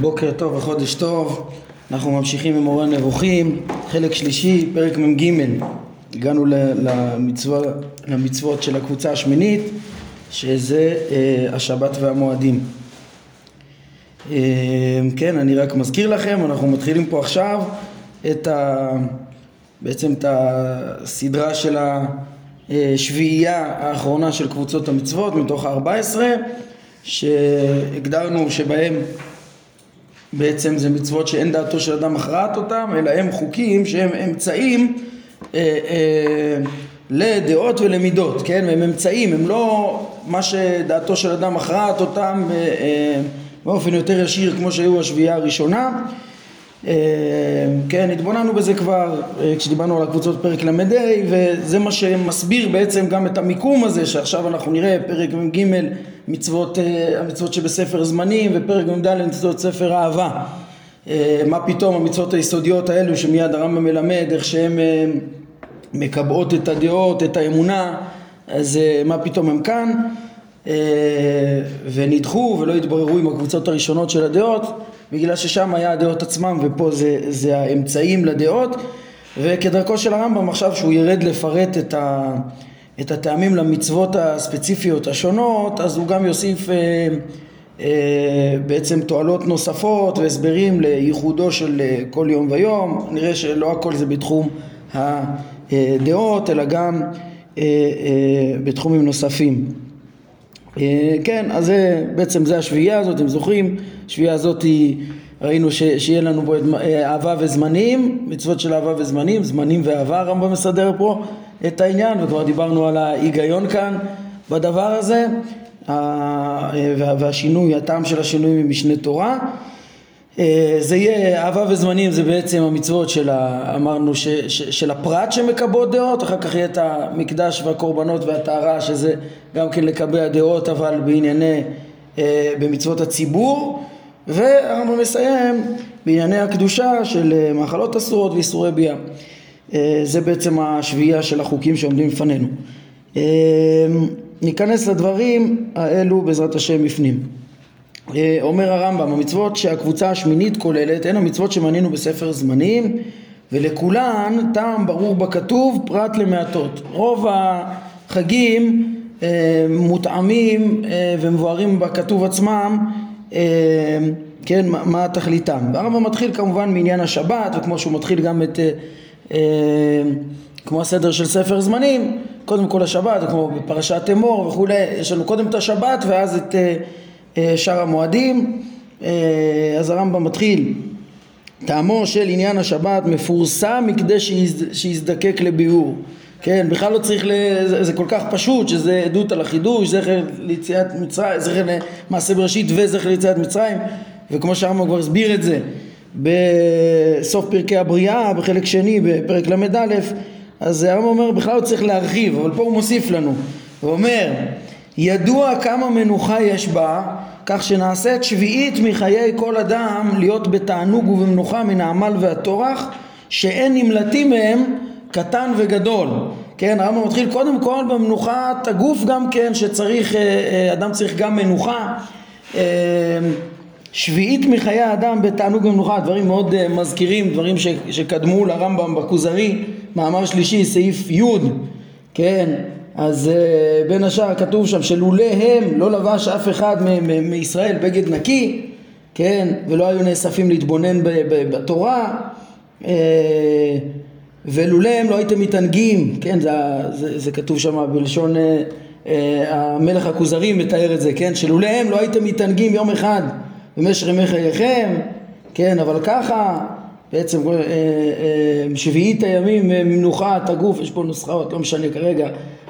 בוקר טוב וחודש טוב, אנחנו ממשיכים עם מורה נבוכים, חלק שלישי, פרק מ"ג, הגענו למצווה, למצוות של הקבוצה השמינית, שזה אה, השבת והמועדים. אה, כן, אני רק מזכיר לכם, אנחנו מתחילים פה עכשיו את ה... בעצם את הסדרה של השביעייה האחרונה של קבוצות המצוות מתוך ה-14 שהגדרנו שבהם בעצם זה מצוות שאין דעתו של אדם מכרעת אותם, אלא הם חוקים שהם אמצעים אה, אה, לדעות ולמידות, כן? הם אמצעים, הם לא מה שדעתו של אדם מכרעת אותם אה, אה, באופן יותר ישיר כמו שהיו השביעייה הראשונה. אה, כן, התבוננו בזה כבר אה, כשדיברנו על הקבוצות פרק ל"ה וזה מה שמסביר בעצם גם את המיקום הזה שעכשיו אנחנו נראה פרק מ"ג מצוות, אה, המצוות שבספר זמנים ופרק מ"ד מצוות ספר אהבה. מה פתאום המצוות היסודיות האלו שמיד הרמב"ם מלמד איך שהן מקבעות את הדעות, את האמונה אז מה פתאום הם כאן? ונדחו ולא התבררו עם הקבוצות הראשונות של הדעות בגלל ששם היה הדעות עצמם ופה זה, זה האמצעים לדעות וכדרכו של הרמב"ם עכשיו שהוא ירד לפרט את, ה, את הטעמים למצוות הספציפיות השונות אז הוא גם יוסיף אה, אה, בעצם תועלות נוספות והסברים לייחודו של אה, כל יום ויום. נראה שלא הכל זה בתחום הדעות אלא גם אה, אה, בתחומים נוספים. אה, כן, אז זה, בעצם זה השביעייה הזאת, אתם זוכרים? השביעייה הזאת היא, ראינו ש, שיהיה לנו פה אה, אהבה וזמנים, מצוות של אהבה וזמנים, זמנים ואהבה, הרמב"ם מסדר פה את העניין, וכבר דיברנו על ההיגיון כאן בדבר הזה, אה, והשינוי, הטעם של השינוי ממשנה תורה. אה, זה יהיה אהבה וזמנים זה בעצם המצוות של ה, אמרנו ש, ש, של הפרט שמקבעות דעות אחר כך יהיה את המקדש והקורבנות והטהרה שזה גם כן לקבע דעות אבל בענייני אה, במצוות הציבור. והרמב"ם מסיים בענייני הקדושה של אה, מאכלות אסורות ואיסורי ביאה. זה בעצם השביעייה של החוקים שעומדים לפנינו. ניכנס לדברים האלו בעזרת השם בפנים. אה, אומר הרמב"ם, המצוות שהקבוצה השמינית כוללת הן המצוות שמנינו בספר זמנים ולכולן טעם ברור בכתוב פרט למעטות. רוב החגים אה, מותאמים אה, ומבוארים בכתוב עצמם אה, כן, מה, מה תכליתם. והרמב"ם מתחיל כמובן מעניין השבת וכמו שהוא מתחיל גם את אה, אה, כמו הסדר של ספר זמנים, קודם כל השבת, כמו בפרשת אמור וכולי, יש לנו קודם את השבת ואז את אה, אה, שאר המועדים, אה, אז הרמב"ם מתחיל. טעמו של עניין השבת מפורסם מכדי שיזדקק לביאור. כן, בכלל לא צריך, ל... זה, זה כל כך פשוט שזה עדות על החידוש, זכר ליציאת מצרים, זכר למעשה בראשית וזכר ליציאת מצרים וכמו שהרמב"ם כבר הסביר את זה בסוף פרקי הבריאה בחלק שני בפרק ל"א אז הרמב"ם אומר בכלל לא צריך להרחיב אבל פה הוא מוסיף לנו. הוא אומר ידוע כמה מנוחה יש בה, כך שנעשית שביעית מחיי כל אדם להיות בתענוג ובמנוחה מן העמל והטורח, שאין נמלטים מהם קטן וגדול. כן, הרמב"ם מתחיל קודם כל במנוחת הגוף גם כן, שצריך, אה, אה, אדם צריך גם מנוחה. אה, שביעית מחיי האדם בתענוג ומנוחה, דברים מאוד מזכירים, דברים שקדמו לרמב"ם בכוזרי, מאמר שלישי, סעיף י', כן, אז uh, בין השאר כתוב שם שלולא הם לא לבש אף אחד מישראל בגד נקי, כן, ולא היו נאספים להתבונן בתורה, uh, ולולא הם לא הייתם מתענגים, כן, זה, זה, זה כתוב שם בלשון uh, המלך הכוזרי מתאר את זה, כן, שלולא הם לא הייתם מתענגים יום אחד במשך ימי חייכם, כן, אבל ככה בעצם שביעית הימים מנוחת הגוף, יש פה נוסחאות, לא משנה כרגע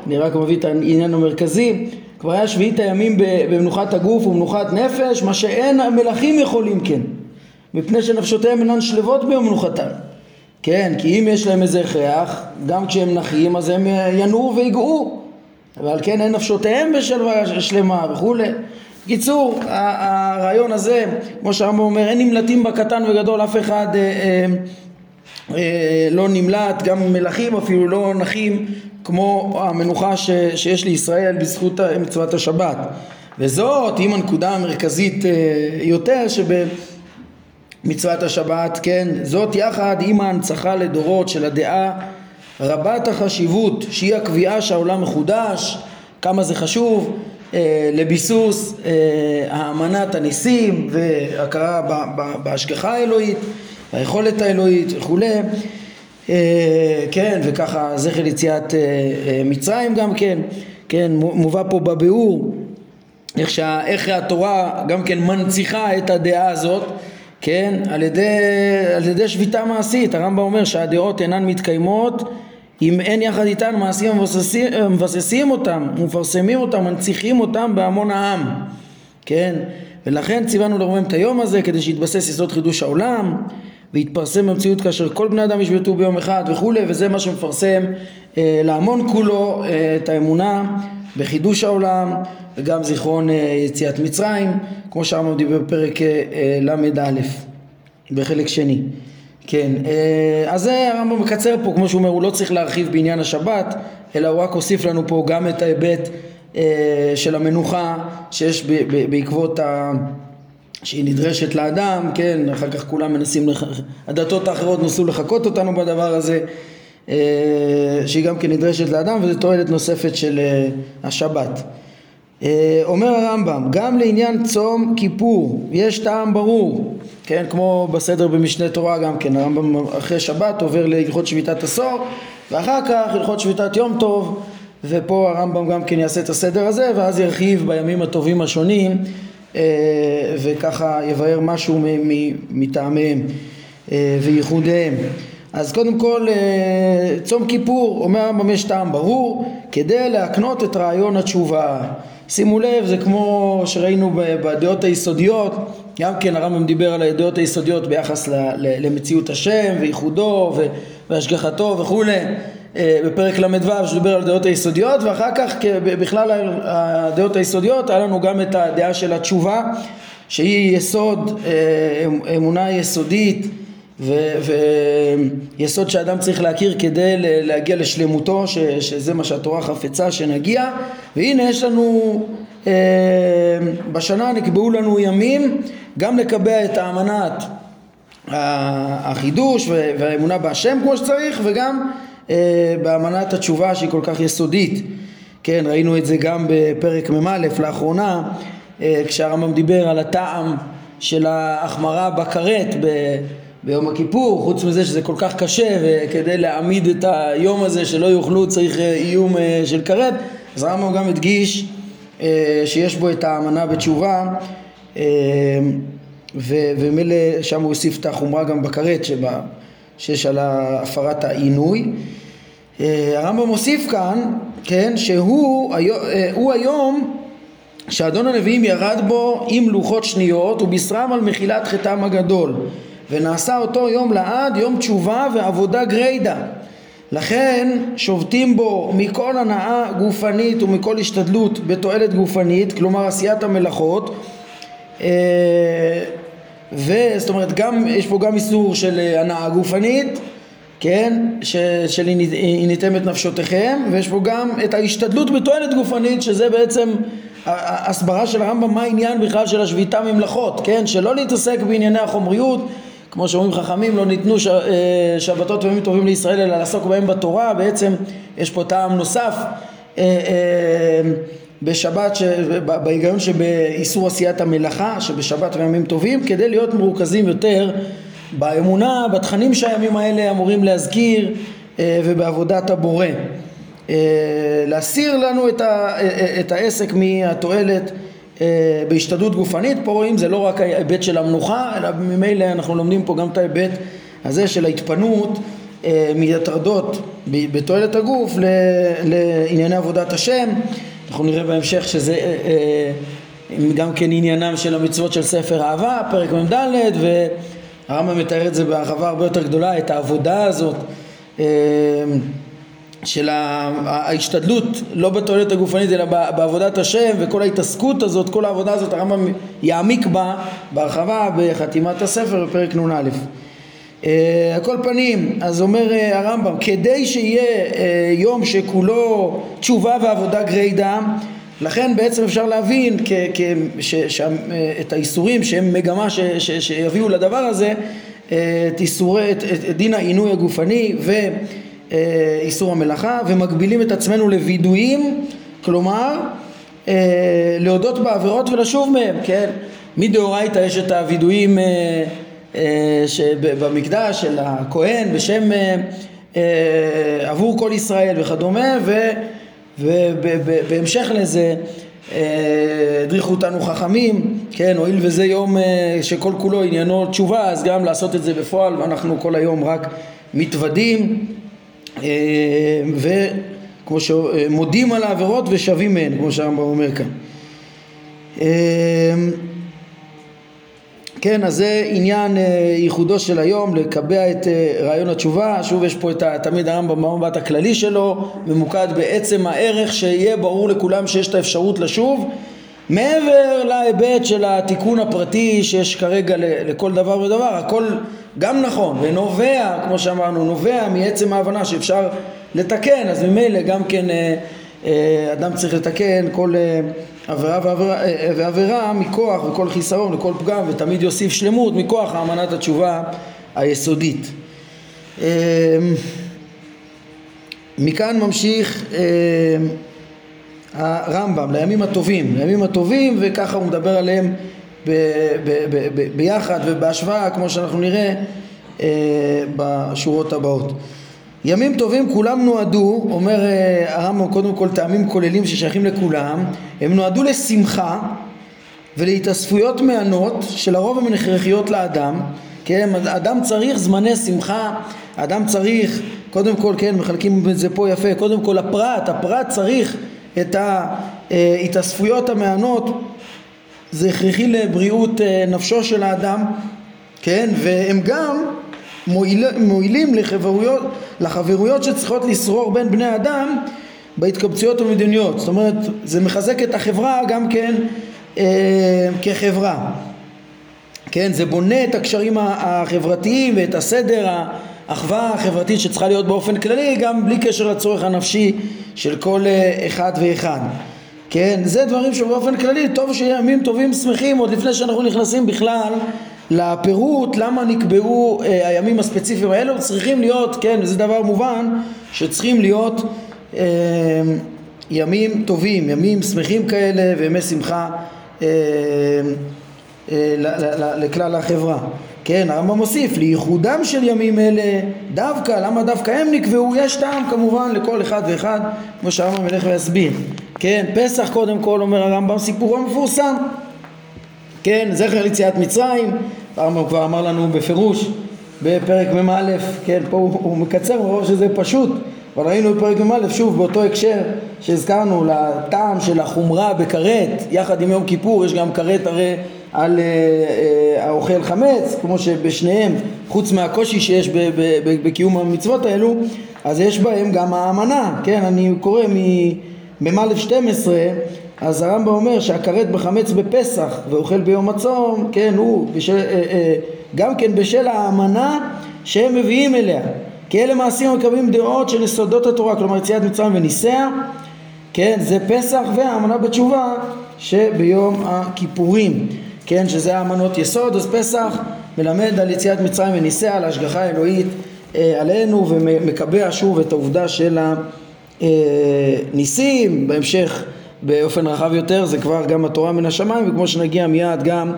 אני רק מביא את העניין המרכזי, כבר היה שביעית הימים במנוחת הגוף ומנוחת נפש, מה שאין המלכים יכולים כן, מפני שנפשותיהם אינן שלוות במנוחתם. כן, כי אם יש להם איזה הכרח, גם כשהם נחים אז הם ינועו ויגעו, ועל כן אין נפשותיהם בשלווה שלמה וכולי. בקיצור, הרעיון הזה, כמו שהרמב"ם אומר, אין נמלטים בקטן וגדול, אף אחד אה, אה, אה, לא נמלט, גם מלכים אפילו לא נחים כמו המנוחה ש, שיש לישראל בזכות מצוות השבת. וזאת עם הנקודה המרכזית אה, יותר מצוות השבת, כן, זאת יחד עם ההנצחה לדורות של הדעה רבת החשיבות שהיא הקביעה שהעולם מחודש, כמה זה חשוב אה, לביסוס אה, האמנת הניסים והכרה בהשגחה האלוהית, היכולת האלוהית וכולי, כן, וככה זכר יציאת אה, אה, מצרים גם כן, כן, מובא פה בביאור איך, שה, איך התורה גם כן מנציחה את הדעה הזאת כן, על ידי, על ידי שביתה מעשית, הרמב"ם אומר שהדעות אינן מתקיימות אם אין יחד איתן מעשים מבססים, מבססים אותם, מפרסמים אותם, מנציחים אותם בהמון העם, כן, ולכן ציוונו לרומם את היום הזה כדי שיתבסס יסוד חידוש העולם ויתפרסם במציאות כאשר כל בני אדם ישבתו ביום אחד וכולי וזה מה שמפרסם אה, להמון כולו אה, את האמונה בחידוש העולם וגם זיכרון אה, יציאת מצרים, כמו שהרמב"ם דיבר בפרק אה, ל"א בחלק שני. כן, אה, אז זה הרמב"ם מקצר פה, כמו שהוא אומר, הוא לא צריך להרחיב בעניין השבת, אלא הוא רק הוסיף לנו פה גם את ההיבט של המנוחה שיש בעקבות ה... שהיא נדרשת לאדם, כן, אחר כך כולם מנסים, לח... הדתות האחרות ניסו לחקות אותנו בדבר הזה, שהיא גם כן נדרשת לאדם וזו תועלת נוספת של השבת. אה, אומר הרמב"ם, גם לעניין צום כיפור יש טעם ברור, כן, כמו בסדר במשנה תורה גם כן, הרמב"ם אחרי שבת עובר להלכות שביתת עשור ואחר כך הלכות שביתת יום טוב ופה הרמב"ם גם כן יעשה את הסדר הזה ואז ירחיב בימים הטובים השונים אה, וככה יבהר משהו מטעמיהם אה, וייחודיהם. אז קודם כל צום כיפור אומר הרמב"ם יש טעם ברור כדי להקנות את רעיון התשובה. שימו לב, זה כמו שראינו בדעות היסודיות, גם כן הרמב"ם דיבר על הדעות היסודיות ביחס למציאות השם וייחודו והשגחתו וכולי. אה, בפרק ל"ו שדיבר על הדעות היסודיות ואחר כך בכלל הדעות היסודיות היה לנו גם את הדעה של התשובה שהיא יסוד אה, אמונה יסודית ויסוד שאדם צריך להכיר כדי להגיע לשלמותו, ש, שזה מה שהתורה חפצה שנגיע, והנה יש לנו, אה, בשנה נקבעו לנו ימים גם לקבע את האמנת החידוש והאמונה בהשם כמו שצריך, וגם אה, באמנת התשובה שהיא כל כך יסודית. כן, ראינו את זה גם בפרק מ"א לאחרונה, אה, כשהרמב"ם דיבר על הטעם של ההחמרה בכרת ביום הכיפור, חוץ מזה שזה כל כך קשה וכדי להעמיד את היום הזה שלא יאכלו צריך אה, איום אה, של כרת, אז הרמב"ם גם הדגיש אה, שיש בו את האמנה בתשובה ומילא שם הוא הוסיף את החומרה גם בכרת שיש על הפרת העינוי. הרמב"ם מוסיף כאן, כן, שהוא היום שאדון הנביאים ירד בו עם לוחות שניות ובישרם על מחילת חטאם הגדול ונעשה אותו יום לעד יום תשובה ועבודה גריידא לכן שובתים בו מכל הנאה גופנית ומכל השתדלות בתועלת גופנית כלומר עשיית המלאכות אה, וזאת אומרת גם יש פה גם איסור של הנאה גופנית כן, ש, של הניתם את נפשותיכם ויש פה גם את ההשתדלות בתועלת גופנית שזה בעצם הסברה של הרמב"ם מה העניין בכלל של השביתה ממלאכות כן, שלא להתעסק בענייני החומריות כמו שאומרים חכמים, לא ניתנו ש... אה, שבתות וימים טובים לישראל אלא לעסוק בהם בתורה, בעצם יש פה טעם נוסף. אה, אה, בשבת, ש... בהיגיון שבאיסור עשיית המלאכה, שבשבת וימים טובים, כדי להיות מרוכזים יותר באמונה, בתכנים שהימים האלה אמורים להזכיר ובעבודת הבורא. להסיר לנו את, ה... את העסק מהתועלת אה, בהשתדלות גופנית, פה רואים זה לא רק ההיבט של המנוחה, אלא ממילא אנחנו לומדים פה גם את ההיבט הזה של ההתפנות אה, מהטרדות בתועלת הגוף לענייני עבודת השם, אנחנו נראה בהמשך שזה אה, גם כן עניינם של המצוות של ספר אהבה, פרק מ"ד, והרמב"ם מתאר את זה בהרחבה הרבה יותר גדולה, את העבודה הזאת של ההשתדלות לא בתועלת הגופנית אלא בעבודת השם וכל ההתעסקות הזאת, כל העבודה הזאת הרמב"ם יעמיק בה בהרחבה בחתימת הספר בפרק נ"א. אה, על כל פנים, אז אומר אה, הרמב"ם, כדי שיהיה אה, יום שכולו תשובה ועבודה גרידא, לכן בעצם אפשר להבין ש, את האיסורים שהם מגמה שיביאו לדבר הזה את, איסורי, את, את דין העינוי הגופני ואיסור המלאכה ומגבילים את עצמנו לווידויים, כלומר להודות בעבירות ולשוב מהם, כן? מדאורייתא יש את הווידויים במקדש של הכהן בשם עבור כל ישראל וכדומה. ובהמשך לזה אה, הדריכו אותנו חכמים, כן, הואיל וזה יום אה, שכל כולו עניינו תשובה, אז גם לעשות את זה בפועל, ואנחנו כל היום רק מתוודים, אה, וכמו שמודים על העבירות ושווים מהן, כמו שהרמב"ם אומר כאן. כן, אז זה עניין אה, ייחודו של היום, לקבע את אה, רעיון התשובה, שוב יש פה את תמיד הרמב"ם במבט הכללי שלו, ממוקד בעצם הערך שיהיה ברור לכולם שיש את האפשרות לשוב, מעבר להיבט של התיקון הפרטי שיש כרגע לכל דבר ודבר, הכל גם נכון ונובע, כמו שאמרנו, נובע מעצם ההבנה שאפשר לתקן, אז ממילא גם כן אה, אדם צריך לתקן כל ועבירה, אה, ועבירה מכוח וכל חיסרון וכל פגם ותמיד יוסיף שלמות מכוח האמנת התשובה היסודית. אמ, מכאן ממשיך אמ, הרמב"ם לימים הטובים, לימים הטובים וככה הוא מדבר עליהם ב, ב, ב, ביחד ובהשוואה כמו שאנחנו נראה אה, בשורות הבאות. ימים טובים כולם נועדו, אומר אה, הרמב"ם קודם כל טעמים כוללים ששייכים לכולם, הם נועדו לשמחה ולהתאספויות מהנות שלרוב הן הכרחיות לאדם, כן, אדם צריך זמני שמחה, אדם צריך, קודם כל, כן, מחלקים את זה פה יפה, קודם כל הפרט, הפרט צריך את ההתאספויות המהנות, זה הכרחי לבריאות אה, נפשו של האדם, כן, והם גם מועיל, מועילים לחברויות, לחברויות שצריכות לשרור בין בני אדם בהתקבצויות המדיניות. זאת אומרת, זה מחזק את החברה גם כן אה, כחברה. כן, זה בונה את הקשרים החברתיים ואת הסדר, האחווה החברתית שצריכה להיות באופן כללי, גם בלי קשר לצורך הנפשי של כל אה, אחד ואחד. כן, זה דברים שבאופן כללי טוב שיהיה ימים טובים שמחים עוד לפני שאנחנו נכנסים בכלל לפירוט למה נקבעו אה, הימים הספציפיים האלו צריכים להיות, כן, וזה דבר מובן, שצריכים להיות אה, ימים טובים, ימים שמחים כאלה וימי שמחה אה, אה, לכלל החברה. כן, הרמב"ם מוסיף, לייחודם של ימים אלה, דווקא, למה דווקא הם נקבעו? יש טעם כמובן לכל אחד ואחד, כמו שהרמב"ם ילך ויסביר. כן, פסח קודם כל, אומר הרמב"ם, סיפורו המפורסם. כן, זכר יציאת מצרים, הרמב"ם כבר אמר לנו בפירוש בפרק מ"א, כן, פה הוא, הוא מקצר מרוב שזה פשוט, אבל ראינו בפרק מ"א, שוב באותו הקשר שהזכרנו לטעם של החומרה בכרת, יחד עם יום כיפור יש גם כרת הרי על אה, אה, האוכל חמץ, כמו שבשניהם, חוץ מהקושי שיש בקיום המצוות האלו, אז יש בהם גם האמנה, כן, אני קורא ממ"א 12 אז הרמב"ם אומר שהכרת בחמץ בפסח ואוכל ביום הצום, כן, הוא בשל, אה, אה, גם כן בשל האמנה שהם מביאים אליה. כי אלה מעשים המקבלים דעות של יסודות התורה, כלומר יציאת מצרים וניסיה, כן, זה פסח והאמנה בתשובה שביום הכיפורים, כן, שזה האמנות יסוד, אז פסח מלמד על יציאת מצרים וניסיה, על ההשגחה האלוהית אה, עלינו ומקבע שוב את העובדה של הניסים, אה, בהמשך באופן רחב יותר זה כבר גם התורה מן השמיים וכמו שנגיע מיד גם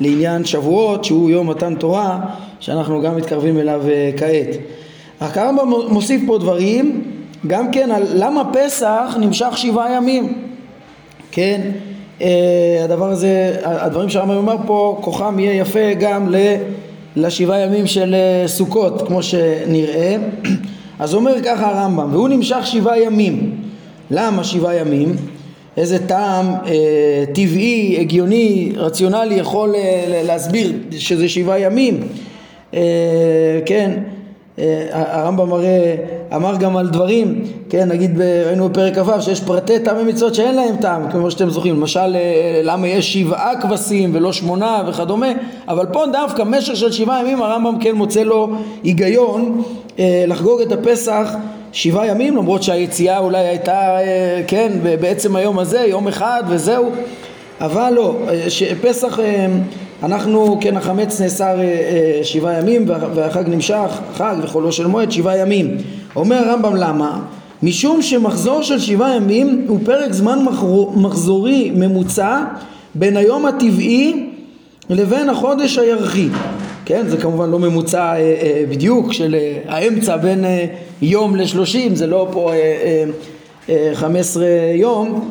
לעניין שבועות שהוא יום מתן תורה שאנחנו גם מתקרבים אליו אה, כעת. הרמב"ם מוסיף פה דברים גם כן על למה פסח נמשך שבעה ימים כן אה, הדבר הזה הדברים שהרמב"ם אומר פה כוחם יהיה יפה גם לשבעה ימים של אה, סוכות כמו שנראה אז אומר ככה הרמב"ם והוא נמשך שבעה ימים למה שבעה ימים? איזה טעם אה, טבעי, הגיוני, רציונלי יכול אה, להסביר שזה שבעה ימים, אה, כן, אה, הרמב"ם הרי אמר גם על דברים, כן, נגיד ראינו בפרק כ"ו שיש פרטי טעמי מצוות שאין להם טעם, כמו שאתם זוכרים, למשל אה, למה יש שבעה כבשים ולא שמונה וכדומה, אבל פה דווקא משך של שבעה ימים הרמב"ם כן מוצא לו היגיון אה, לחגוג את הפסח שבעה ימים למרות שהיציאה אולי הייתה כן בעצם היום הזה יום אחד וזהו. אבל לא פסח אנחנו כן החמץ נאסר שבעה ימים והחג נמשך חג וחולו של מועד שבעה ימים. אומר הרמב"ם למה? משום שמחזור של שבעה ימים הוא פרק זמן מחזורי ממוצע בין היום הטבעי לבין החודש הירחי כן זה כמובן לא ממוצע אה, אה, בדיוק של אה, האמצע בין אה, יום לשלושים זה לא פה חמש עשרה יום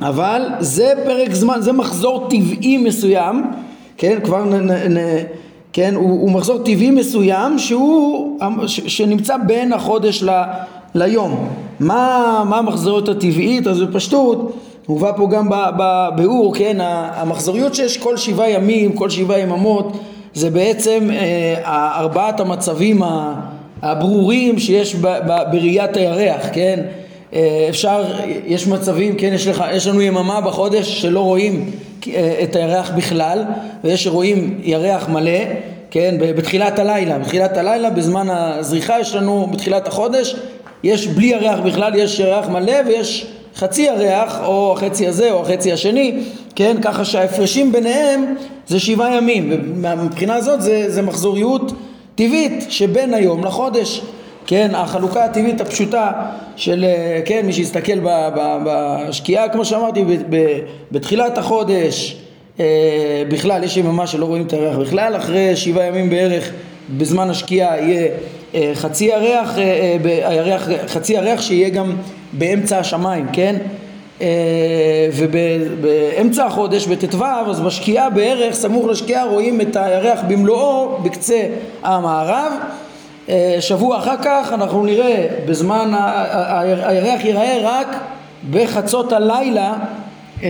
אבל זה פרק זמן זה מחזור טבעי מסוים כן כבר נ, נ, נ, כן הוא, הוא מחזור טבעי מסוים שהוא ש, שנמצא בין החודש ל, ליום. מה, מה המחזוריות הטבעית? אז בפשטות מובא פה גם בביאור כן המחזוריות שיש כל שבעה ימים כל שבעה יממות זה בעצם אה, ארבעת המצבים הברורים שיש ב, ב, בראיית הירח, כן? אה, אפשר, יש מצבים, כן, יש, לך, יש לנו יממה בחודש שלא רואים אה, את הירח בכלל, ויש שרואים ירח מלא, כן, בתחילת הלילה, בתחילת הלילה, בזמן הזריחה יש לנו, בתחילת החודש, יש בלי ירח בכלל, יש ירח מלא ויש חצי ירח, או החצי הזה או החצי השני, כן, ככה שההפרשים ביניהם זה שבעה ימים, ומבחינה הזאת זה, זה מחזוריות טבעית שבין היום לחודש, כן, החלוקה הטבעית הפשוטה של, כן, מי שיסתכל בשקיעה, כמו שאמרתי, בתחילת החודש, אה, בכלל יש יממה שלא רואים את הירח בכלל, אחרי שבעה ימים בערך בזמן השקיעה יהיה אה, חצי אה, הירח, חצי ירח שיהיה גם באמצע השמיים, כן? אה, ובאמצע החודש, בט"ו, אז בשקיעה בערך, סמוך לשקיעה, רואים את הירח במלואו בקצה המערב. אה, שבוע אחר כך אנחנו נראה, בזמן, הירח ייראה רק בחצות הלילה אה,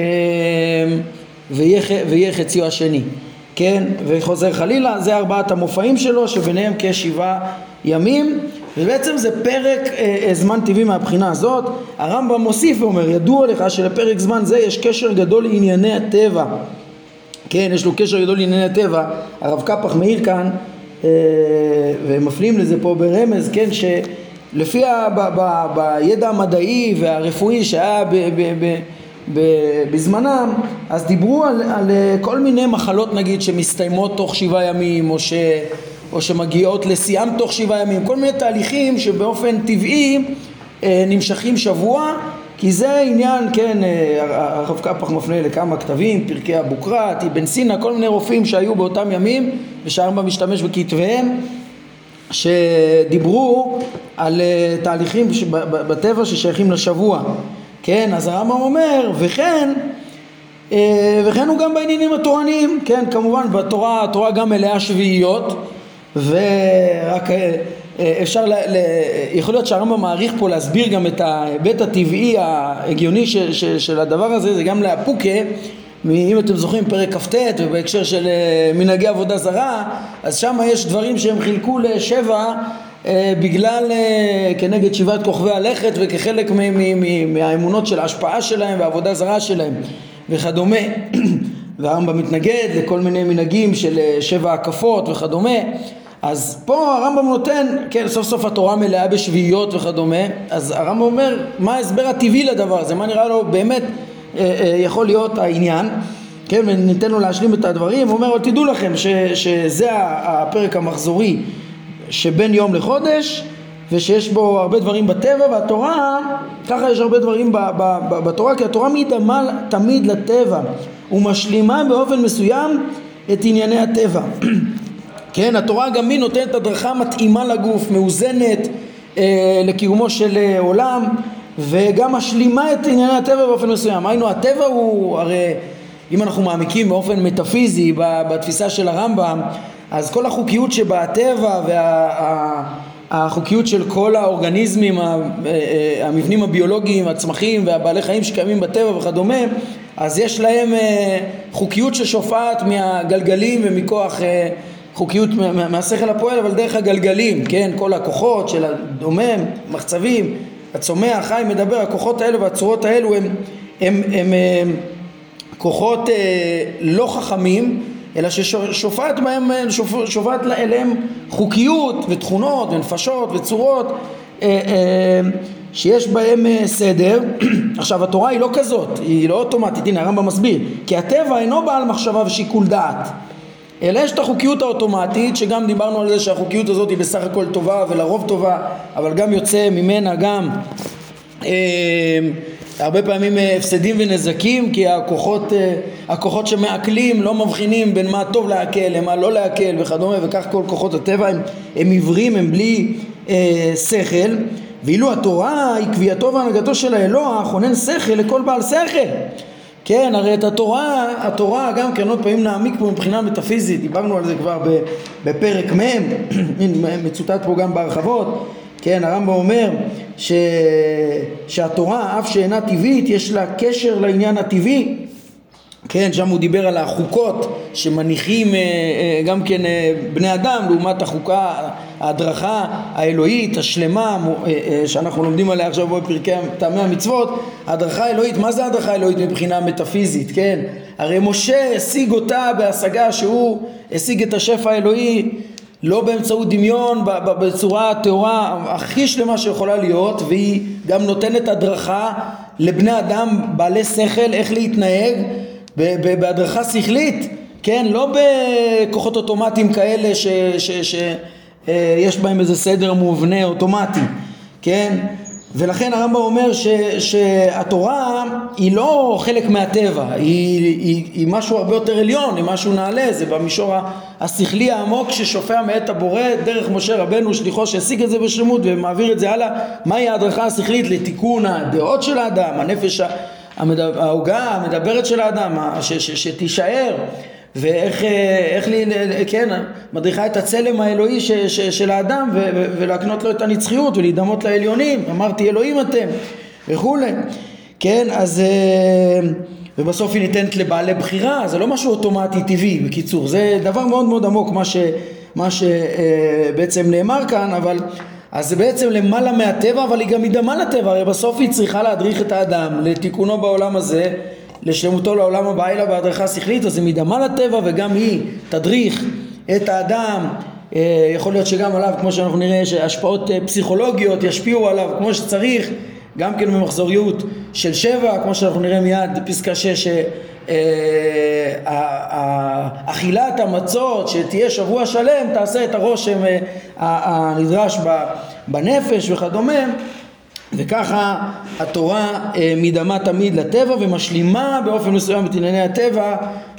ויהיה חציו השני, כן? וחוזר חלילה, זה ארבעת המופעים שלו, שביניהם כשבעה ימים. ובעצם זה פרק אה, אה, זמן טבעי מהבחינה הזאת. הרמב"ם מוסיף ואומר, ידוע לך שלפרק זמן זה יש קשר גדול לענייני הטבע. כן, יש לו קשר גדול לענייני הטבע. הרב קפח מעיר כאן, אה, ומפנים לזה פה ברמז, כן, שלפי ה, ב, ב, בידע המדעי והרפואי שהיה ב, ב, ב, בזמנם, אז דיברו על, על אה, כל מיני מחלות נגיד שמסתיימות תוך שבעה ימים, או ש... או שמגיעות לשיאם תוך שבעה ימים, כל מיני תהליכים שבאופן טבעי אה, נמשכים שבוע, כי זה עניין, כן, אה, הרב קפח מפנה לכמה כתבים, פרקי אבוקרט, אבן סינא, כל מיני רופאים שהיו באותם ימים ושהרמב"ם משתמש בכתביהם שדיברו על אה, תהליכים בטבע ששייכים לשבוע, כן, אז הרמב"ם אומר, וכן וכן הוא גם בעניינים התורניים, כן, כמובן בתורה, התורה גם מלאה שביעיות ורק אה, אה, אפשר, ל, ל, יכול להיות שהרמב"ם מעריך פה להסביר גם את ההיבט הטבעי ההגיוני ש, ש, של הדבר הזה, זה גם לאפוקה, אם אתם זוכרים פרק כ"ט ובהקשר של אה, מנהגי עבודה זרה, אז שם יש דברים שהם חילקו לשבע בגלל כנגד שבעת כוכבי הלכת וכחלק מהאמונות של ההשפעה שלהם והעבודה זרה שלהם וכדומה. והרמב"ם מתנגד לכל מיני מנהגים של שבע הקפות וכדומה אז פה הרמב"ם נותן, כן, סוף סוף התורה מלאה בשביעיות וכדומה, אז הרמב"ם אומר, מה ההסבר הטבעי לדבר הזה, מה נראה לו באמת אה, אה, יכול להיות העניין, כן, וניתן לו להשלים את הדברים, הוא אומר, אבל תדעו לכם ש, שזה הפרק המחזורי שבין יום לחודש, ושיש בו הרבה דברים בטבע, והתורה, ככה יש הרבה דברים ב, ב, ב, בתורה, כי התורה מתאמה תמיד לטבע, ומשלימה באופן מסוים את ענייני הטבע. כן, התורה גם היא נותנת הדרכה מתאימה לגוף, מאוזנת אה, לקיומו של אה, עולם וגם משלימה את ענייני הטבע באופן מסוים. היינו, הטבע הוא הרי, אם אנחנו מעמיקים באופן מטאפיזי בתפיסה של הרמב"ם, אז כל החוקיות שבטבע והחוקיות וה, של כל האורגניזמים, אה, אה, המבנים הביולוגיים, הצמחים והבעלי חיים שקיימים בטבע וכדומה, אז יש להם אה, חוקיות ששופעת מהגלגלים ומכוח חוקיות מהשכל הפועל אבל דרך הגלגלים, כן, כל הכוחות של הדומם, מחצבים, הצומח, חי, מדבר, הכוחות האלו והצורות האלו הם, הם, הם, הם כוחות אה, לא חכמים אלא ששופעת בהם, שופעת אליהם חוקיות ותכונות ונפשות וצורות שיש בהם סדר, עכשיו התורה היא לא כזאת, היא לא אוטומטית, הנה הרמב"ם מסביר, כי הטבע אינו בעל מחשבה ושיקול דעת, אלא יש את החוקיות האוטומטית, שגם דיברנו על זה שהחוקיות הזאת היא בסך הכל טובה ולרוב טובה, אבל גם יוצא ממנה גם אה, הרבה פעמים אה, הפסדים ונזקים כי הכוחות, אה, הכוחות שמעכלים לא מבחינים בין מה טוב לעכל למה לא לעכל וכדומה וכך כל כוחות הטבע הם, הם עיוורים, הם בלי אה, שכל. ואילו התורה היא קביעתו והנהגתו של האלוה חונן שכל לכל בעל שכל כן, הרי את התורה, התורה גם כן עוד פעמים נעמיק פה מבחינה מטאפיזית, דיברנו על זה כבר בפרק מ', מצוטט פה גם בהרחבות, כן, הרמב"ם אומר ש... שהתורה, אף שאינה טבעית, יש לה קשר לעניין הטבעי. כן, שם הוא דיבר על החוקות שמניחים אה, אה, גם כן אה, בני אדם לעומת החוקה, ההדרכה האלוהית השלמה שאנחנו לומדים עליה עכשיו בפרקי טעמי המצוות, ההדרכה האלוהית, מה זה ההדרכה האלוהית מבחינה מטאפיזית, כן? הרי משה השיג אותה בהשגה שהוא השיג את השפע האלוהי לא באמצעות דמיון, בצורה הטהורה הכי שלמה שיכולה להיות והיא גם נותנת הדרכה לבני אדם בעלי שכל איך להתנהג בהדרכה שכלית, כן? לא בכוחות אוטומטיים כאלה שיש אה, בהם איזה סדר מובנה אוטומטי, כן? ולכן הרמב"ם אומר ש, שהתורה היא לא חלק מהטבע, היא, היא, היא משהו הרבה יותר עליון, היא משהו נעלה, זה במישור השכלי העמוק ששופע מאת הבורא דרך משה רבנו שליחו שהשיג את זה בשלמות ומעביר את זה הלאה, מהי ההדרכה השכלית? לתיקון הדעות של האדם, הנפש ההוגה, המדברת של האדם, ש, ש, שתישאר ואיך איך לי, כן, מדריכה את הצלם האלוהי ש, ש, של האדם ו, ו, ולהקנות לו את הנצחיות ולהידמות לעליונים, אמרתי אלוהים אתם וכולי, כן, אז ובסוף היא ניתנת לבעלי בחירה, זה לא משהו אוטומטי טבעי, בקיצור, זה דבר מאוד מאוד עמוק מה, ש, מה שבעצם נאמר כאן, אבל אז זה בעצם למעלה מהטבע, אבל היא גם מדמה לטבע, הרי בסוף היא צריכה להדריך את האדם לתיקונו בעולם הזה לשלמותו לעולם הבא אלא בהדרכה שכלית אז היא מדמה לטבע וגם היא תדריך את האדם. אה, יכול להיות שגם עליו כמו שאנחנו נראה שהשפעות אה, פסיכולוגיות ישפיעו עליו כמו שצריך. גם כן במחזוריות של שבע כמו שאנחנו נראה מיד פסקה שש אה, אכילת המצות שתהיה שבוע שלם תעשה את הרושם הנדרש בנפש וכדומה וככה התורה אה, מדמה תמיד לטבע ומשלימה באופן מסוים את ענייני הטבע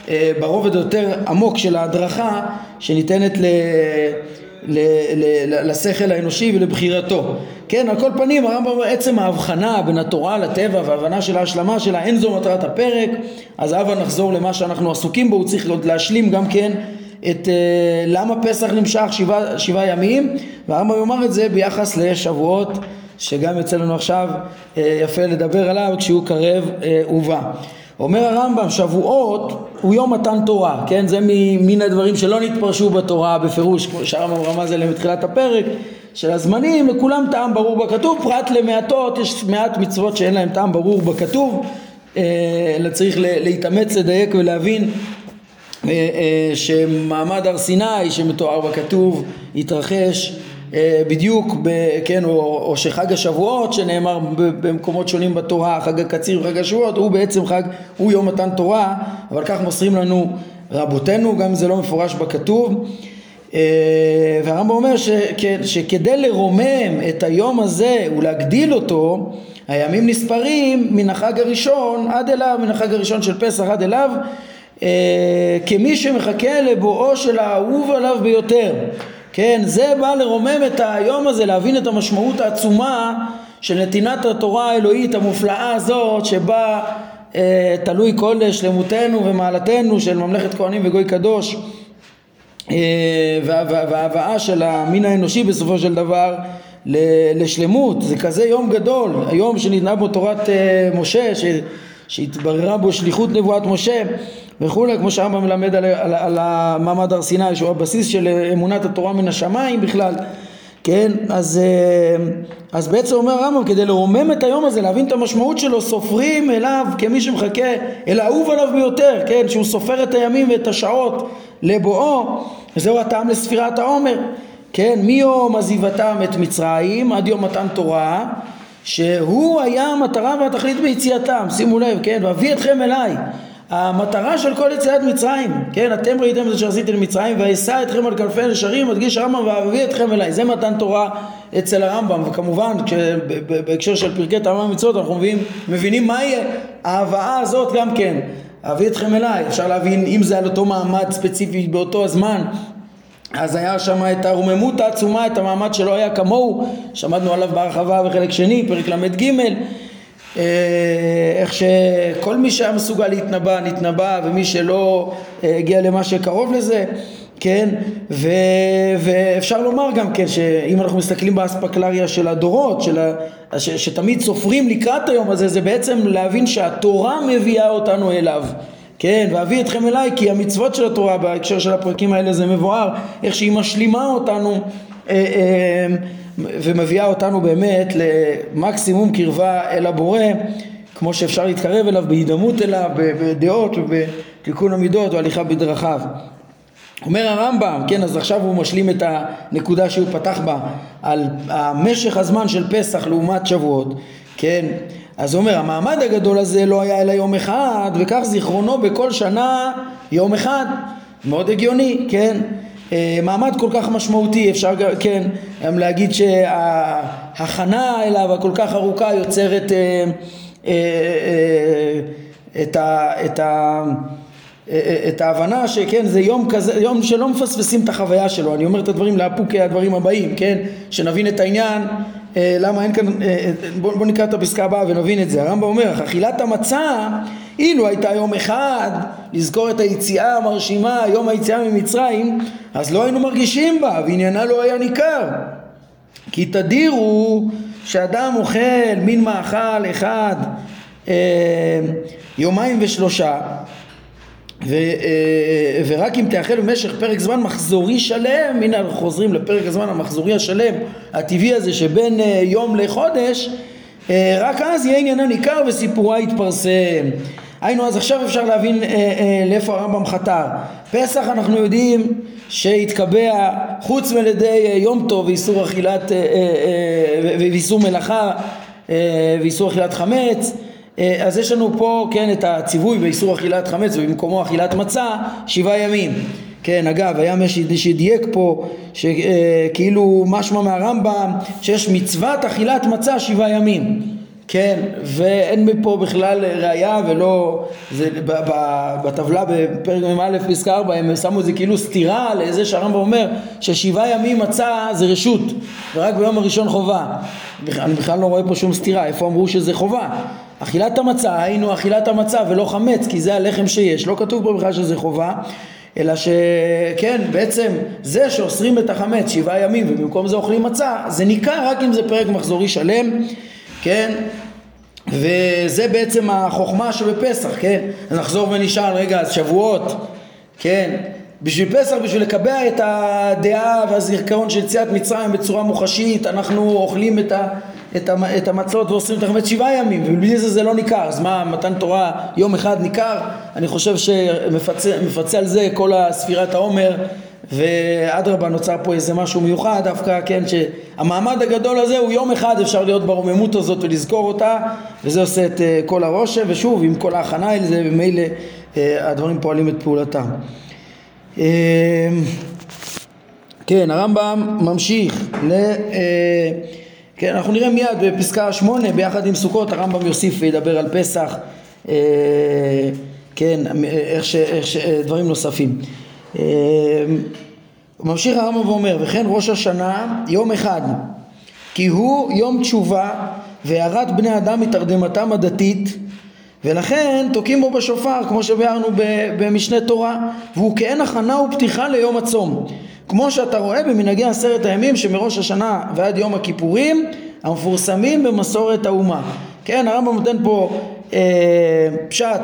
אה, ברובד היותר עמוק של ההדרכה שניתנת ל... ל... ל... לשכל האנושי ולבחירתו. כן, על כל פנים הרמב"ם אומר עצם ההבחנה בין התורה לטבע וההבנה של ההשלמה שלה אין זו מטרת הפרק אז הבה נחזור למה שאנחנו עסוקים בו, הוא צריך עוד להשלים גם כן את uh, למה פסח נמשך שבעה שבע ימים והרמב"ם אומר את זה ביחס לשבועות שגם יוצא לנו עכשיו אה, יפה לדבר עליו כשהוא קרב אה, ובא. אומר הרמב"ם שבועות הוא יום מתן תורה, כן? זה מן הדברים שלא נתפרשו בתורה בפירוש, כמו שהרמב"ם רמז עליהם בתחילת הפרק, של הזמנים, לכולם טעם ברור בכתוב, פרט למעטות, יש מעט מצוות שאין להם טעם ברור בכתוב, אלא אה, צריך להתאמץ, לדייק ולהבין שמעמד הר סיני שמתואר בכתוב התרחש בדיוק, ב, כן, או, או שחג השבועות שנאמר במקומות שונים בתורה, חג הקציר וחג השבועות, הוא בעצם חג, הוא יום מתן תורה, אבל כך מוסרים לנו רבותינו, גם זה לא מפורש בכתוב. אה, והרמב"ם אומר ש, שכדי לרומם את היום הזה ולהגדיל אותו, הימים נספרים מן החג הראשון עד אליו, מן החג הראשון של פסח עד אליו, אה, כמי שמחכה לבואו של האהוב עליו ביותר. כן, זה בא לרומם את היום הזה, להבין את המשמעות העצומה של נתינת התורה האלוהית המופלאה הזאת שבה אה, תלוי כל שלמותנו ומעלתנו של ממלכת כהנים וגוי קדוש אה, וההבאה של המין האנושי בסופו של דבר לשלמות, זה כזה יום גדול, היום שניתנה בו תורת אה, משה שהתבררה בו שליחות נבואת משה וכולי, כמו שהרמב"ם מלמד על, על, על המעמד הר סיני שהוא הבסיס של אמונת התורה מן השמיים בכלל, כן, אז, אה, אז בעצם אומר הרמב"ם כדי לרומם את היום הזה, להבין את המשמעות שלו, סופרים אליו כמי שמחכה, אל האהוב עליו ביותר, כן, שהוא סופר את הימים ואת השעות לבואו, וזהו הטעם לספירת העומר. כן, מיום עזיבתם את מצרים עד יום מתן תורה, שהוא היה המטרה והתכלית ביציאתם, שימו לב, כן, ואביא אתכם אליי. המטרה של כל יציאת מצרים, כן, אתם ראיתם את זה שעשיתי למצרים, ואשא אתכם על כנפי נשרים, מדגיש הרמב"ם, ואביא אתכם אליי, זה מתן תורה אצל הרמב"ם, וכמובן בהקשר של פרקי תאמה ומצוות אנחנו מבינים, מבינים מהי ההבאה הזאת גם כן, אביא אתכם אליי, אפשר להבין אם זה על אותו מעמד ספציפי באותו הזמן, אז היה שם את הרוממות העצומה, את המעמד שלא היה כמוהו, שמענו עליו בהרחבה בחלק שני, פרק ל"ג, איך שכל מי שהיה מסוגל להתנבא, נתנבא, ומי שלא אה, הגיע למה שקרוב לזה, כן, ו, ואפשר לומר גם כן שאם אנחנו מסתכלים באספקלריה של הדורות, של ה, ש, שתמיד סופרים לקראת היום הזה, זה בעצם להבין שהתורה מביאה אותנו אליו. כן, ואביא אתכם אליי כי המצוות של התורה בהקשר של הפרקים האלה זה מבואר, איך שהיא משלימה אותנו אה, אה, ומביאה אותנו באמת למקסימום קרבה אל הבורא כמו שאפשר להתקרב אליו בהידמות אליו, בדעות ובתיקון המידות והליכה בדרכיו. אומר הרמב"ם, כן, אז עכשיו הוא משלים את הנקודה שהוא פתח בה על משך הזמן של פסח לעומת שבועות, כן, אז הוא אומר, המעמד הגדול הזה לא היה אלא יום אחד, וכך זיכרונו בכל שנה יום אחד. מאוד הגיוני, כן? אה, מעמד כל כך משמעותי, אפשר כן, גם להגיד שההכנה אליו הכל כך ארוכה יוצרת אה, אה, את ה... את ה את ההבנה שכן זה יום כזה, יום שלא מפספסים את החוויה שלו, אני אומר את הדברים לאפוקי הדברים הבאים, כן, שנבין את העניין למה אין כאן, אה, אה, בואו בוא נקרא את הפסקה הבאה ונבין את זה. הרמב"ם אומר, אכילת המצה, אילו הייתה יום אחד לזכור את היציאה המרשימה, יום היציאה ממצרים, אז לא היינו מרגישים בה, ועניינה לא היה ניכר. כי תדירו שאדם אוכל מין מאכל אחד יומיים ושלושה ו, אה, ורק אם תאכל במשך פרק זמן מחזורי שלם, הנה אנחנו חוזרים לפרק הזמן המחזורי השלם הטבעי הזה שבין אה, יום לחודש, אה, רק אז יהיה עניינה ניכר וסיפורה יתפרסם. היינו אז עכשיו אפשר להבין לאיפה הרמב"ם חתר. פסח אנחנו יודעים שהתקבע חוץ מעל ידי יום טוב ואיסור אכילת ואיסור מלאכה ואיסור אכילת חמץ אה, אז יש לנו פה כן את הציווי באיסור אכילת חמץ ובמקומו אכילת מצה שבעה ימים. כן אגב היה מי שדייק פה שכאילו משמע מהרמב"ם שיש מצוות אכילת מצה שבעה ימים. כן ואין מפה בכלל ראייה ולא זה בטבלה בפרק מ"א פסקה 4 הם שמו את זה כאילו סתירה לזה שהרמב"ם אומר ששבעה ימים מצה זה רשות ורק ביום הראשון חובה. אני בכלל לא רואה פה שום סתירה איפה אמרו שזה חובה אכילת המצה היינו אכילת המצה ולא חמץ כי זה הלחם שיש. לא כתוב פה בכלל שזה חובה אלא שכן בעצם זה שאוסרים את החמץ שבעה ימים ובמקום זה אוכלים מצה זה ניכר רק אם זה פרק מחזורי שלם כן? וזה בעצם החוכמה שבפסח כן? נחזור ונשאל רגע אז שבועות כן? בשביל פסח, בשביל לקבע את הדעה והזיכרון של יציאת מצרים בצורה מוחשית, אנחנו אוכלים את, ה, את, ה, את המצות ועושים את החמץ שבעה ימים, ובלי זה זה לא ניכר. אז מה, מתן תורה יום אחד ניכר? אני חושב שמפצה על זה כל הספירת העומר, ואדרבה נוצר פה איזה משהו מיוחד, דווקא כן, שהמעמד הגדול הזה הוא יום אחד אפשר להיות ברוממות הזאת ולזכור אותה, וזה עושה את אה, כל הרושם, ושוב, עם כל ההכנה אל זה, ממילא אה, הדברים פועלים את פעולתם. אמ, כן, הרמב"ם ממשיך ל... אה, כן, אנחנו נראה מיד בפסקה שמונה ביחד עם סוכות הרמב"ם יוסיף וידבר על פסח אה, כן, איך ש... איך ש... דברים נוספים. אמ, ממשיך הרמב"ם ואומר וכן ראש השנה יום אחד כי הוא יום תשובה והערת בני אדם מתרדמתם הדתית ולכן תוקעים בו בשופר כמו שביארנו במשנה תורה והוא כאין הכנה ופתיחה ליום הצום כמו שאתה רואה במנהגי עשרת הימים שמראש השנה ועד יום הכיפורים המפורסמים במסורת האומה. כן הרמב"ם נותן פה אה, פשט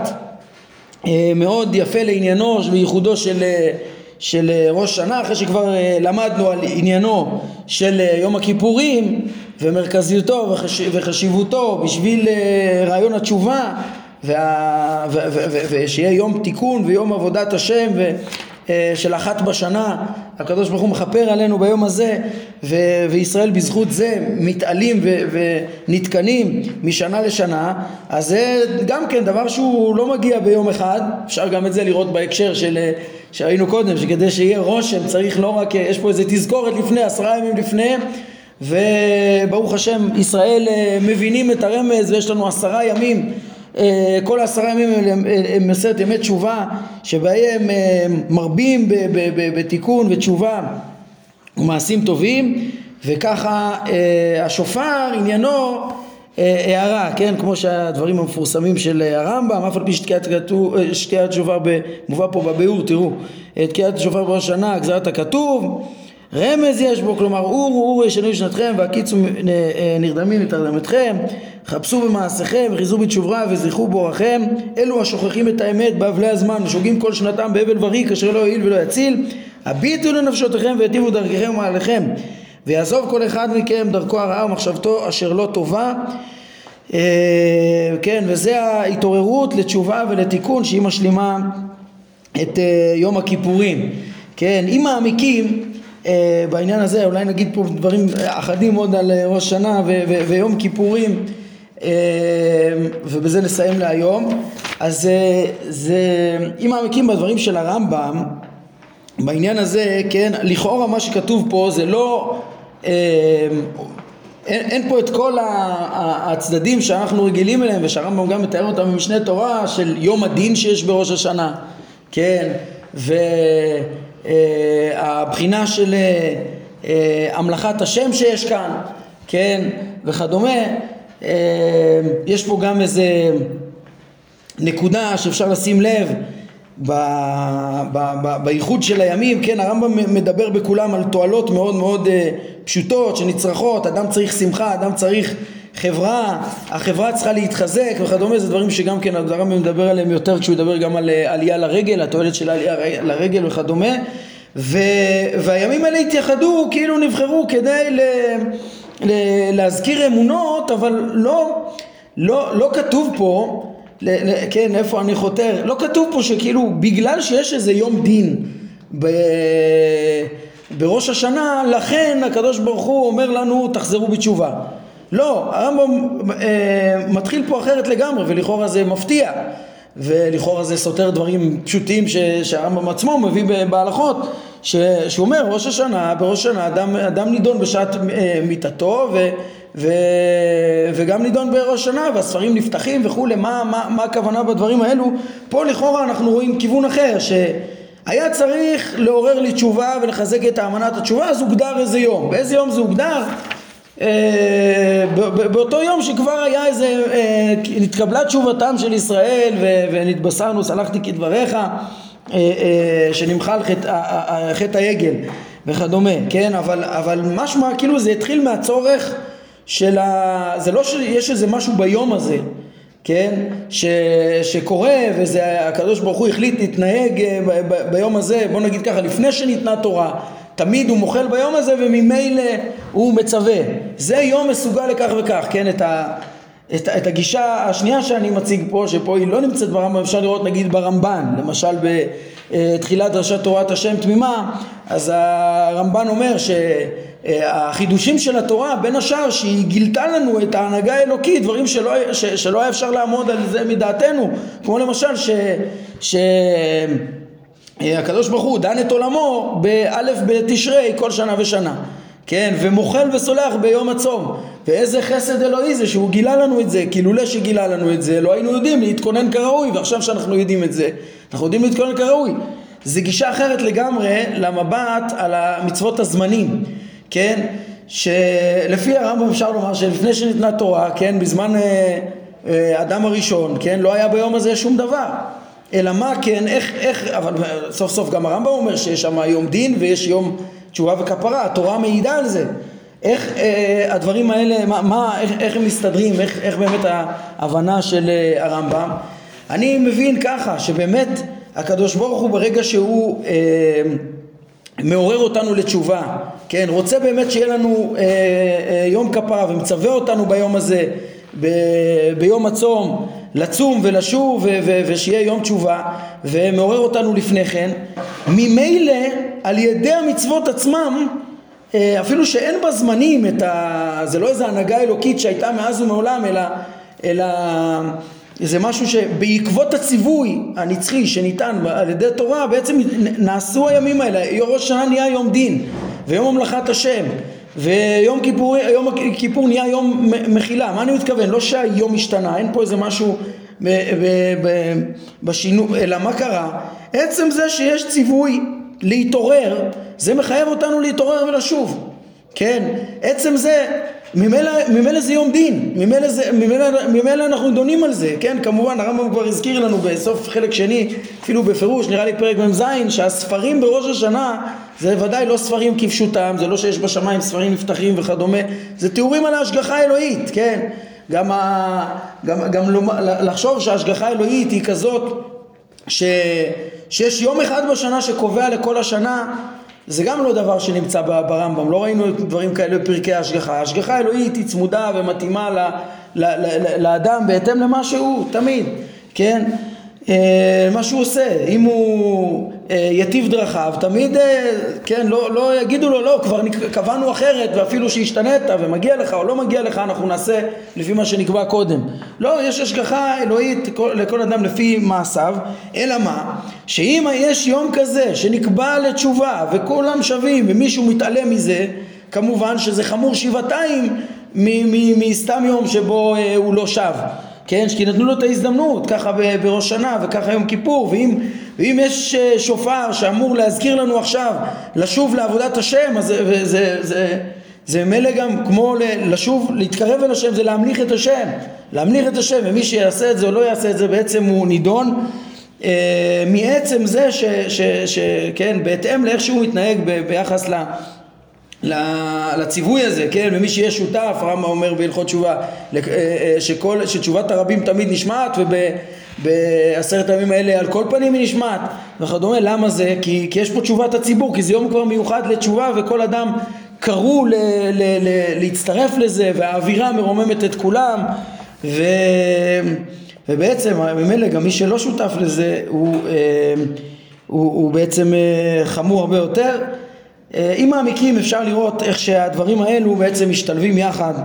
אה, מאוד יפה לעניינו וייחודו של, אה, של אה, ראש שנה אחרי שכבר אה, למדנו על עניינו של אה, יום הכיפורים ומרכזיותו וחש, וחשיבותו בשביל אה, רעיון התשובה ושיהיה יום תיקון ויום עבודת השם אה, של אחת בשנה, הקדוש ברוך הוא מכפר עלינו ביום הזה ו- וישראל בזכות זה מתעלים ו- ונתקנים משנה לשנה אז זה גם כן דבר שהוא לא מגיע ביום אחד, אפשר גם את זה לראות בהקשר של שראינו קודם שכדי שיהיה רושם צריך לא רק, יש פה איזה תזכורת לפני, עשרה ימים לפני וברוך השם ישראל אה, מבינים את הרמז ויש לנו עשרה ימים אה, כל העשרה ימים הם עשרת ימי תשובה שבהם אה, מרבים בתיקון ותשובה ומעשים טובים וככה השופר עניינו הערה, כן, כמו שהדברים המפורסמים של הרמב"ם, אף על פי שתקיעת שופר מובא פה בביאור, תראו, תקיעת שופר בראש השנה, גזרת הכתוב רמז יש בו, כלומר אורו אורו ישנו שנתכם והקיצו אה, נרדמים לתרדמתכם חפשו במעשיכם וחיזו בתשוברה וזכרו באורחם אלו השוכחים את האמת באבלי הזמן ושוגים כל שנתם באבל וריק אשר לא יועיל ולא יציל. הביטו לנפשותיכם והיטיבו דרככם ומעליכם. ויעזוב כל אחד מכם דרכו הרעה ומחשבתו אשר לא טובה. אה, כן וזה ההתעוררות לתשובה ולתיקון שהיא משלימה את אה, יום הכיפורים. כן אם מעמיקים אה, בעניין הזה אולי נגיד פה דברים אחדים עוד על ראש שנה ויום כיפורים ובזה נסיים להיום. אז זה אם מעמיקים בדברים של הרמב"ם בעניין הזה כן לכאורה מה שכתוב פה זה לא אין, אין פה את כל הצדדים שאנחנו רגילים אליהם ושהרמב"ם גם מתאר אותם במשנה תורה של יום הדין שיש בראש השנה כן ו... אה, של אה, אה, המלאכת השם שיש כאן, כן, וכדומה, יש פה גם איזה נקודה שאפשר לשים לב בייחוד של הימים, כן, הרמב"ם מדבר בכולם על תועלות מאוד מאוד פשוטות שנצרכות, אדם צריך שמחה, אדם צריך חברה, החברה צריכה להתחזק וכדומה, זה דברים שגם כן הרמב"ם מדבר עליהם יותר כשהוא מדבר גם על עלייה לרגל, התועלת של עלייה לרגל וכדומה. ו, והימים האלה התייחדו, כאילו נבחרו כדי ל, להזכיר אמונות, אבל לא, לא, לא כתוב פה, כן, איפה אני חותר, לא כתוב פה שכאילו בגלל שיש איזה יום דין ב, בראש השנה, לכן הקדוש ברוך הוא אומר לנו תחזרו בתשובה. לא, הרמב"ם אה, מתחיל פה אחרת לגמרי ולכאורה זה מפתיע ולכאורה זה סותר דברים פשוטים שהרמב"ם עצמו מביא בהלכות ש, שהוא אומר ראש השנה, בראש השנה אדם, אדם נידון בשעת אה, מיתתו ו, ו, וגם נידון בראש השנה והספרים נפתחים וכולי. מה, מה, מה הכוונה בדברים האלו? פה לכאורה אנחנו רואים כיוון אחר שהיה צריך לעורר לי תשובה ולחזק את האמנת התשובה אז הוגדר איזה יום. באיזה יום זה הוגדר? אה, באותו יום שכבר היה איזה, אה, נתקבלה תשובתם של ישראל ונתבשרנו, סלחתי כדבריך, שנמחל חטא העגל וכדומה, כן? אבל, אבל משמע כאילו זה התחיל מהצורך של ה... זה לא שיש איזה משהו ביום הזה, כן? ש, שקורה וזה הקדוש ברוך הוא החליט להתנהג ביום הזה, בוא נגיד ככה, לפני שניתנה תורה תמיד הוא מוחל ביום הזה וממילא הוא מצווה. זה יום מסוגל לכך וכך, כן? את, ה, את, את הגישה השנייה שאני מציג פה, שפה היא לא נמצאת ברמב"ם, אפשר לראות נגיד ברמב"ן, למשל בתחילת דרשת תורת השם תמימה, אז הרמב"ן אומר שהחידושים של התורה, בין השאר שהיא גילתה לנו את ההנהגה האלוקית, דברים שלא, ש, שלא היה אפשר לעמוד על זה מדעתנו, כמו למשל ש... ש הקדוש ברוך הוא דן את עולמו באלף בתשרי כל שנה ושנה כן ומוחל וסולח ביום הצום. ואיזה חסד אלוהי זה שהוא גילה לנו את זה. כי לולא שגילה לנו את זה לא היינו יודעים להתכונן כראוי ועכשיו שאנחנו יודעים את זה אנחנו יודעים להתכונן כראוי. זה גישה אחרת לגמרי למבט על המצוות הזמנים כן? שלפי הרמב"ם אפשר לומר שלפני שניתנה תורה כן בזמן אה, אה, אדם הראשון כן לא היה ביום הזה שום דבר. אלא מה כן, איך, איך, אבל סוף סוף גם הרמב"ם אומר שיש שם יום דין ויש יום תשובה וכפרה, התורה מעידה על זה. איך אה, הדברים האלה, מה, מה איך, איך הם מסתדרים, איך, איך באמת ההבנה של אה, הרמב"ם. אני מבין ככה, שבאמת הקדוש ברוך הוא ברגע שהוא אה, מעורר אותנו לתשובה, כן, רוצה באמת שיהיה לנו אה, אה, יום כפרה ומצווה אותנו ביום הזה, ב, ביום הצום, לצום ולשוב ושיהיה יום תשובה ומעורר אותנו לפני כן. ממילא על ידי המצוות עצמם אה, אפילו שאין בזמנים את ה... זה לא איזה הנהגה אלוקית שהייתה מאז ומעולם אלא, אלא זה משהו שבעקבות הציווי הנצחי שניתן על ידי תורה בעצם נעשו הימים האלה. ראש השנה נהיה יום דין ויום המלאכת השם ויום כיפור, יום כיפור נהיה יום מחילה מה אני מתכוון? לא שהיום השתנה אין פה איזה משהו בשינוי אלא מה קרה? עצם זה שיש ציווי להתעורר זה מחייב אותנו להתעורר ולשוב כן עצם זה ממילא זה יום דין, ממילא אנחנו דונים על זה, כן? כמובן הרמב"ם כבר הזכיר לנו בסוף חלק שני, אפילו בפירוש, נראה לי פרק מ"ז, שהספרים בראש השנה זה ודאי לא ספרים כפשוטם, זה לא שיש בשמיים ספרים נפתחים וכדומה, זה תיאורים על ההשגחה האלוהית, כן? גם, ה, גם, גם לחשוב שההשגחה האלוהית היא כזאת ש, שיש יום אחד בשנה שקובע לכל השנה זה גם לא דבר שנמצא ברמב"ם, לא ראינו דברים כאלה בפרקי ההשגחה. ההשגחה האלוהית היא צמודה ומתאימה ל, ל, ל, לאדם בהתאם למה שהוא, תמיד, כן? אה, מה שהוא עושה, אם הוא יטיב דרכיו, תמיד, אה, כן, לא, לא יגידו לו, לא, כבר קבענו אחרת ואפילו שהשתנית ומגיע לך או לא מגיע לך, אנחנו נעשה לפי מה שנקבע קודם. לא, יש השגחה אלוהית לכל אדם לפי מעשיו, אלא מה? שאם יש יום כזה שנקבע לתשובה וכולם שווים ומישהו מתעלם מזה, כמובן שזה חמור שבעתיים מסתם יום שבו הוא לא שב. כן, כי נתנו לו את ההזדמנות, ככה בראש שנה וככה יום כיפור, ואם, ואם יש אה, שופר שאמור להזכיר לנו עכשיו לשוב לעבודת השם, אז זה, זה, זה, זה מילא גם כמו לשוב, להתקרב אל השם, זה להמליך את השם, להמליך את השם, ומי שיעשה את זה או לא יעשה את זה בעצם הוא נידון אה, מעצם זה ש, ש, ש, כן, בהתאם לאיך שהוא מתנהג ב, ביחס ל... לציווי הזה, כן, ומי שיהיה שותף, הרמב"ם אומר בהלכות תשובה, אה, אה, שכל, שתשובת הרבים תמיד נשמעת ובעשרת הימים האלה על כל פנים היא נשמעת. וכדומה, למה זה? כי, כי יש פה תשובת הציבור, כי זה יום כבר מיוחד לתשובה וכל אדם קראו ל, ל, ל, להצטרף לזה והאווירה מרוממת את כולם. ו, ובעצם ממילא גם מי שלא שותף לזה הוא, אה, הוא, הוא בעצם חמור הרבה יותר. אה, אם מעמיקים אפשר לראות איך שהדברים האלו בעצם משתלבים יחד. אה,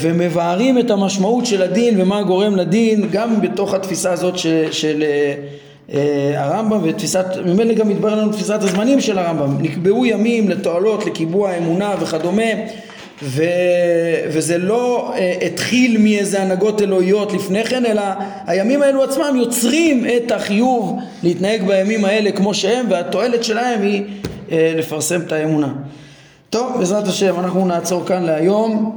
ומבארים את המשמעות של הדין ומה גורם לדין גם בתוך התפיסה הזאת של, של אה, הרמב"ם ותפיסת, ממילא גם מתברר לנו תפיסת הזמנים של הרמב"ם נקבעו ימים לתועלות, לקיבוע האמונה וכדומה ו, וזה לא התחיל מאיזה הנהגות אלוהיות לפני כן אלא הימים האלו עצמם יוצרים את החיוב להתנהג בימים האלה כמו שהם והתועלת שלהם היא אה, לפרסם את האמונה. טוב, בעזרת השם אנחנו נעצור כאן להיום.